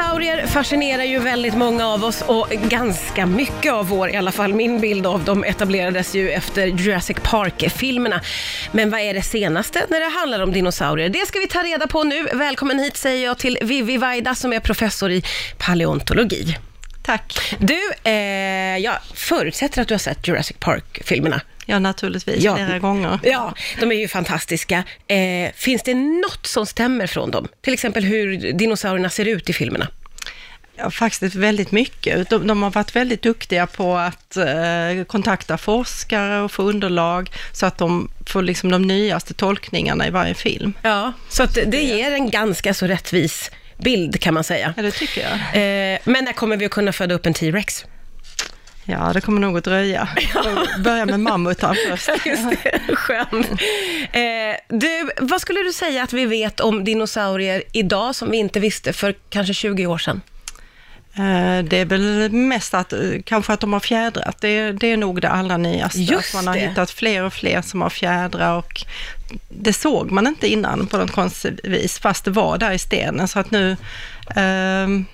Dinosaurier fascinerar ju väldigt många av oss och ganska mycket av vår, i alla fall min bild av dem, etablerades ju efter Jurassic Park-filmerna. Men vad är det senaste när det handlar om dinosaurier? Det ska vi ta reda på nu. Välkommen hit säger jag till Vivi Vaida som är professor i paleontologi. Tack. Du, eh, jag förutsätter att du har sett Jurassic Park-filmerna. Ja, naturligtvis. Ja. Flera gånger. Ja, de är ju fantastiska. Eh, finns det något som stämmer från dem? Till exempel hur dinosaurierna ser ut i filmerna? Ja, faktiskt väldigt mycket. De, de har varit väldigt duktiga på att eh, kontakta forskare och få underlag så att de får liksom de nyaste tolkningarna i varje film. Ja, så att det ger en ganska så rättvis bild kan man säga. Ja, det tycker jag. Eh, men när kommer vi att kunna föda upp en T-Rex? Ja, det kommer nog att dröja. Börja med mammutar först. Just det, skönt. Eh, du, vad skulle du säga att vi vet om dinosaurier idag som vi inte visste för kanske 20 år sedan? Eh, Det är väl mest att, eh, kanske att de har fjädrat. Det, det är nog det allra nyaste. Just man har det. hittat fler och fler som har fjädrar och det såg man inte innan på något konstigt vis, fast det var där i stenen. Så att nu, ehm,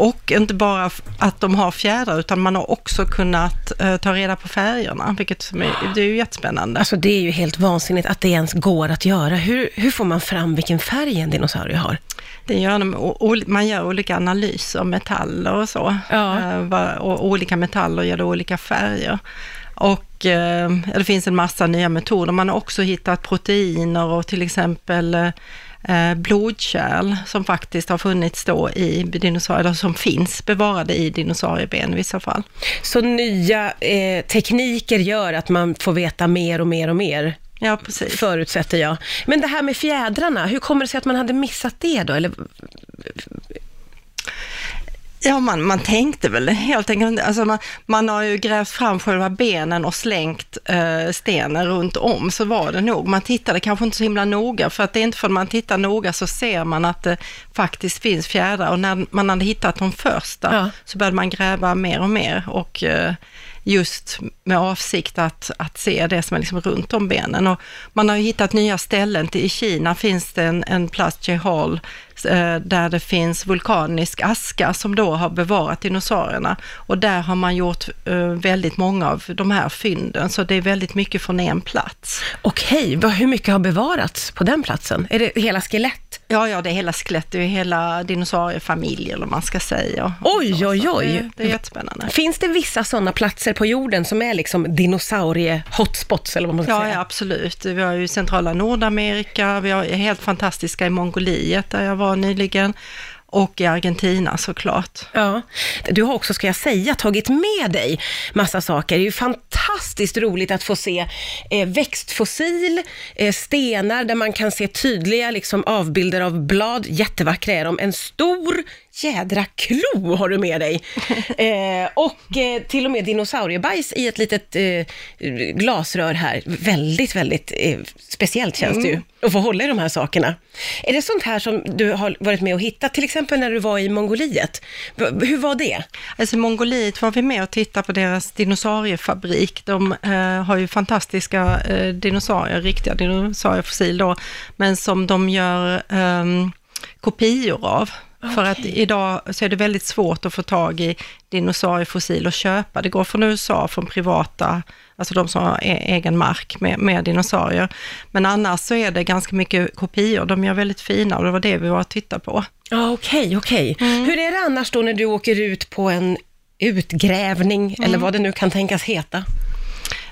och inte bara att de har fjädrar, utan man har också kunnat eh, ta reda på färgerna, vilket är, det är ju jättespännande. Alltså det är ju helt vansinnigt att det ens går att göra. Hur, hur får man fram vilken färg en dinosaurie har? Det gör de, man gör olika analyser, metaller och så. Ja. Eh, och olika metaller ger då olika färger. Och eh, det finns en massa nya metoder. Man har också hittat proteiner och till exempel eh, blodkärl som faktiskt har funnits då i dinosaurier, eller som finns bevarade i dinosaurieben i vissa fall. Så nya eh, tekniker gör att man får veta mer och mer och mer, Ja, precis. förutsätter jag. Men det här med fjädrarna, hur kommer det sig att man hade missat det då? Eller, Ja, man, man tänkte väl helt enkelt, alltså man, man har ju grävt fram själva benen och slängt eh, stenen runt om, så var det nog. Man tittade kanske inte så himla noga, för att det är inte för att man tittar noga så ser man att det faktiskt finns fjädrar. Och när man hade hittat de första Ja. så började man gräva mer och mer och eh, just med avsikt att, att se det som är liksom runt om benen. Och man har ju hittat nya ställen. I Kina finns det en, en plats, Jehol, eh, där det finns vulkanisk aska som då har bevarat dinosaurierna. Och där har man gjort eh, väldigt många av de här fynden, så det är väldigt mycket från en plats. Okej, hur mycket har bevarats på den platsen? Är det hela skelett? Ja, ja, det är hela skelett, det är hela dinosauriefamiljer, eller vad man ska säga. Oj, oj, oj. Det, det är jättespännande. Finns det vissa sådana platser på jorden som är liksom dinosaurie-hotspots, eller vad man ska Ja, säga? ja, absolut. Vi har ju centrala Nordamerika, vi har helt fantastiska i Mongoliet, där jag var nyligen, och i Argentina såklart. Ja, du har också, ska jag säga, tagit med dig massa saker. Det är ju fantastiskt roligt att få se eh, växtfossil, eh, stenar där man kan se tydliga liksom, avbilder av blad. Jättevackra är de. En stor jädra klo har du med dig. Eh, och eh, till och med dinosauriebajs i ett litet eh, glasrör här. Väldigt, väldigt eh, speciellt känns det ju att få hålla i de här sakerna. Är det sånt här som du har varit med och hittat, till exempel när du var i Mongoliet? Hur var det? Alltså Mongoliet var vi med och tittade på deras dinosauriefabrik. De eh, har ju fantastiska eh, dinosaurier, riktiga dinosauriefossil då, men som de gör ehm, kopior av. För att idag så är det väldigt svårt att få tag i dinosauriefossil och köpa. Det går från USA, från privata, alltså de som har e- egen mark med, med dinosaurier. Men annars så är det ganska mycket kopior. De gör väldigt fina och det var det vi var och tittade på. Ja, okej, okej. Hur är det annars då när du åker ut på en utgrävning, eller vad det nu kan tänkas heta?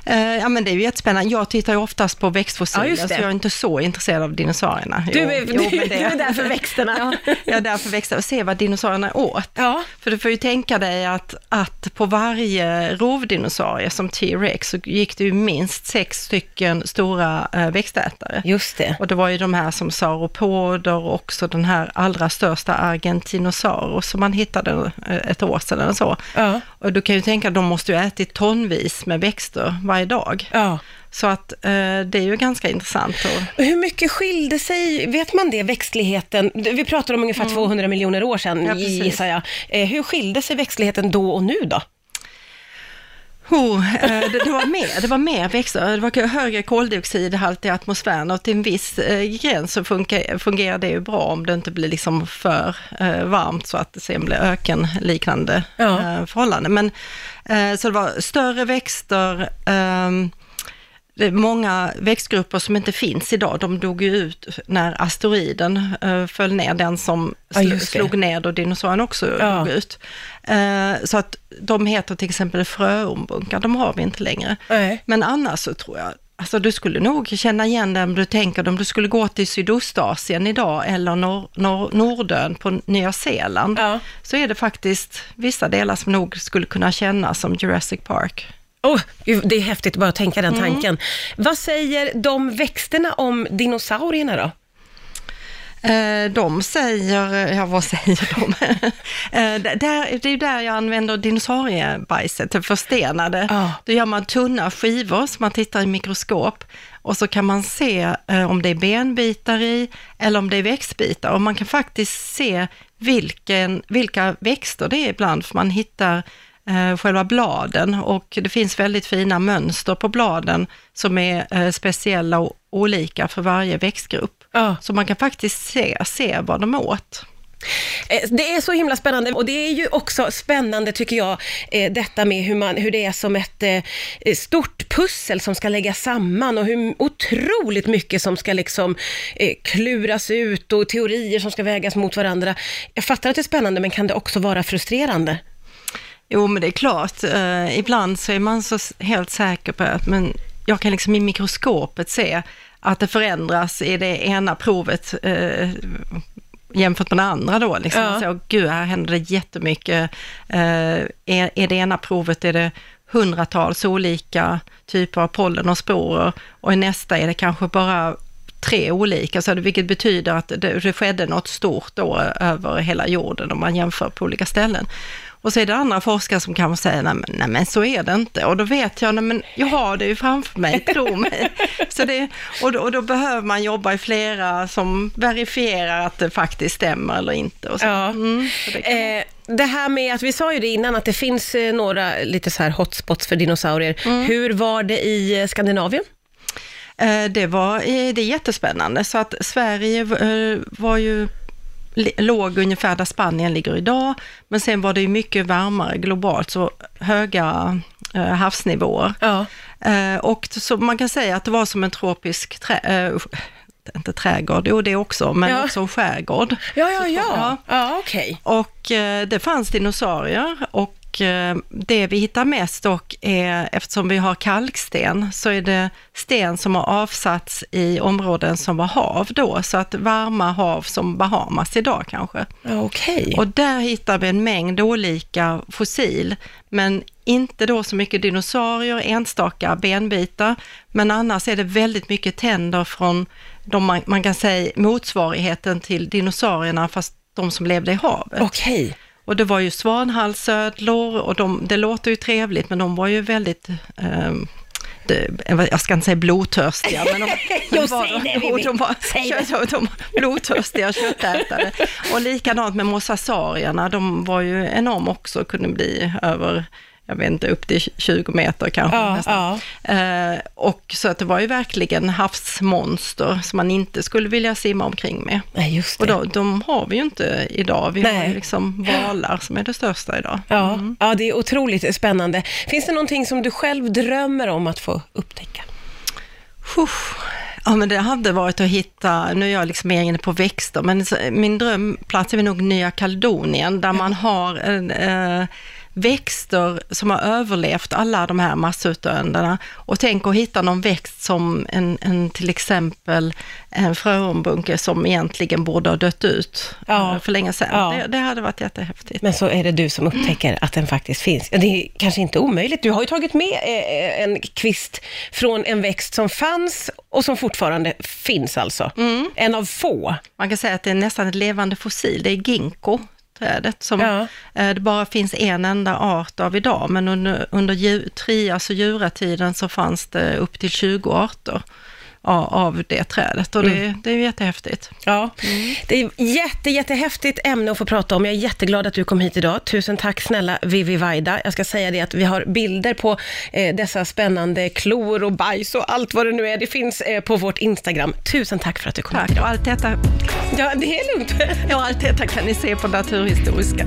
Eh, ja men det är ju jättespännande. Jag tittar ju oftast på växtfossiler, Ja, så jag är inte så intresserad av dinosaurierna. Du Jo, är, jo, du, det- du är där för växterna. Ja, jag är där för växter och se vad dinosaurierna åt. Ja. För du får ju tänka dig att, att på varje rovdinosaurie som T-Rex så gick det ju minst sex stycken stora eh, växtätare. Just det. Och det var ju de här som sauropoder och också den här allra största Argentinosaurus som man hittade eh, ett år sedan eller så. Ja. Och du kan ju tänka att de måste ju ätit tonvis med växter varje dag. Ja. Så att eh, det är ju ganska intressant. Och, Hur mycket skilde sig, vet man det, växtligheten? Vi pratar om ungefär 200 miljoner år sedan, Ja, precis. gissar jag. Eh, hur skilde sig växtligheten då och nu då? Oh, det, det, var mer, det var mer växter, det var högre koldioxidhalt i atmosfären och till en viss eh, gräns så funkar, fungerar det ju bra om det inte blir liksom för eh, varmt så att det sen blir ökenliknande ja. förhållanden. Men, så det var större växter, ehm, många växtgrupper som inte finns idag. De dog ju ut när asteroiden uh, föll ner, den som sl ja, slog ner då dinosaurien också ja. dog ut. Uh, så att de heter till exempel fröormbunkar, de har vi inte längre. Nej. Men annars så tror jag, alltså du skulle nog känna igen om du tänker om du skulle gå till Sydostasien idag eller nor nor Nordön på Nya Zeeland, ja. så är det faktiskt vissa delar som nog skulle kunna kännas som Jurassic Park. Oh, det är häftigt bara att tänka den mm. tanken. Vad säger de växterna om dinosaurierna då? Eh, de säger, ja vad säger de? Eh, det är där jag använder dinosauriebajset, det förstenade. Oh. Då gör man tunna skivor som man tittar i mikroskop och så kan man se eh, om det är benbitar i eller om det är växtbitar och man kan faktiskt se vilken, vilka växter det är ibland för man hittar själva bladen och det finns väldigt fina mönster på bladen som är eh, speciella och olika för varje växtgrupp. Ja. Så man kan faktiskt se, se vad de åt. Eh, det är så himla spännande och det är ju också spännande tycker jag, eh, detta med hur, man, hur det är som ett eh, stort pussel som ska läggas samman och hur otroligt mycket som ska liksom kluras ut och teorier som ska vägas mot varandra. Jag fattar att det är spännande men kan det också vara frustrerande? Jo, men det är klart. Eh, ibland så är man så helt säker på att men jag kan liksom i mikroskopet se att det förändras i det ena provet eh, jämfört med det andra då. Liksom. Ja. Så, Gud, här händer det jättemycket. Eh, är, är det ena provet är det hundratals olika typer av pollen och sporer och i nästa är det kanske bara tre olika, så vilket betyder att det, det skedde något stort då över hela jorden om man jämför på olika ställen. Och så är det andra forskare som kanske säger, nej men, nej men så är det inte. Och då vet jag, nej men jag har det ju framför mig, tro mig. Så det, och, då, och då behöver man jobba i flera som verifierar att det faktiskt stämmer eller inte. Och så. Ja. Mm, så det, kan... eh, det här med att vi sa ju det innan, att det finns eh, några lite så här hotspots för dinosaurier. Mm. Hur var det i eh, Skandinavien? Eh, det var det är jättespännande, så att Sverige var ju låg ungefär där Spanien ligger idag, men sen var det ju mycket varmare globalt, så höga eh, havsnivåer. Ja. Eh, och så man kan säga att det var som en tropisk trä, eh, inte trädgård, jo det också, men ja. också en skärgård. Ja, ja, ja. ja. ja okay. Och eh, det fanns dinosaurier och Eh, det vi hittar mest dock är, eftersom vi har kalksten, så är det sten som har avsatts i områden som var hav då, så att varma hav som Bahamas idag kanske. Okay. Och där hittar vi en mängd olika fossil, men inte då så mycket dinosaurier, enstaka benbitar, men annars är det väldigt mycket tänder från de man, man kan säga motsvarigheten till dinosaurierna, fast de som levde i havet. Okej. Okay. Och det var ju svanhalsödlor och de, det låter ju trevligt, men de var ju väldigt eh, jag ska inte säga blodtörstiga, men de, jo, var, det, de, de, var, kött, de blodtörstiga köttätare. Och likadant med mosasaurierna, de var ju enorma också, kunde bli över jag vet inte, upp till 20 meter kanske. Ja, ja. Eh, och så att det var ju verkligen havsmonster som man inte skulle vilja simma omkring med. Nej, just det. Och då, de har vi ju inte idag. Vi Nej. har ju liksom valar som är det största idag. Ja, mm. ja, det är otroligt spännande. Finns det någonting som du själv drömmer om att få upptäcka? Uff. Ja, men det hade varit att hitta, nu är jag liksom mer inne på växter, men min drömplats är nog Nya Kaledonien, där man har en, eh, växter som har överlevt alla de här massutdöendena och tänk att hitta någon växt som en, en till exempel en fröormbunke som egentligen borde ha dött ut ja. Eh, för länge sedan. Ja. Det, det, hade varit jättehäftigt. Men så är det du som upptäcker att den faktiskt finns. Det är kanske inte omöjligt. Du har ju tagit med eh, en kvist från en växt som fanns och som fortfarande finns alltså. Mm. En av få. Man kan säga att det är nästan ett levande fossil. Det är ginkgo trädet som ja. Eh, det bara finns en enda art av idag, men under, under trias och juratiden så fanns det upp till 20 arter. Av, det trädet och det, det är jättehäftigt. Ja, det är jätte, jättehäftigt ämne att få prata om. Jag är jätteglad att du kom hit idag. Tusen tack snälla Vivi Vaida. Jag ska säga det att vi har bilder på eh, dessa spännande klor och bajs och allt vad det nu är. Det finns eh, på vårt Instagram. Tusen tack för att du kom hit Tack. idag. Och allt detta, Ja, det är lugnt. ja, allt detta kan ni se på Naturhistoriska.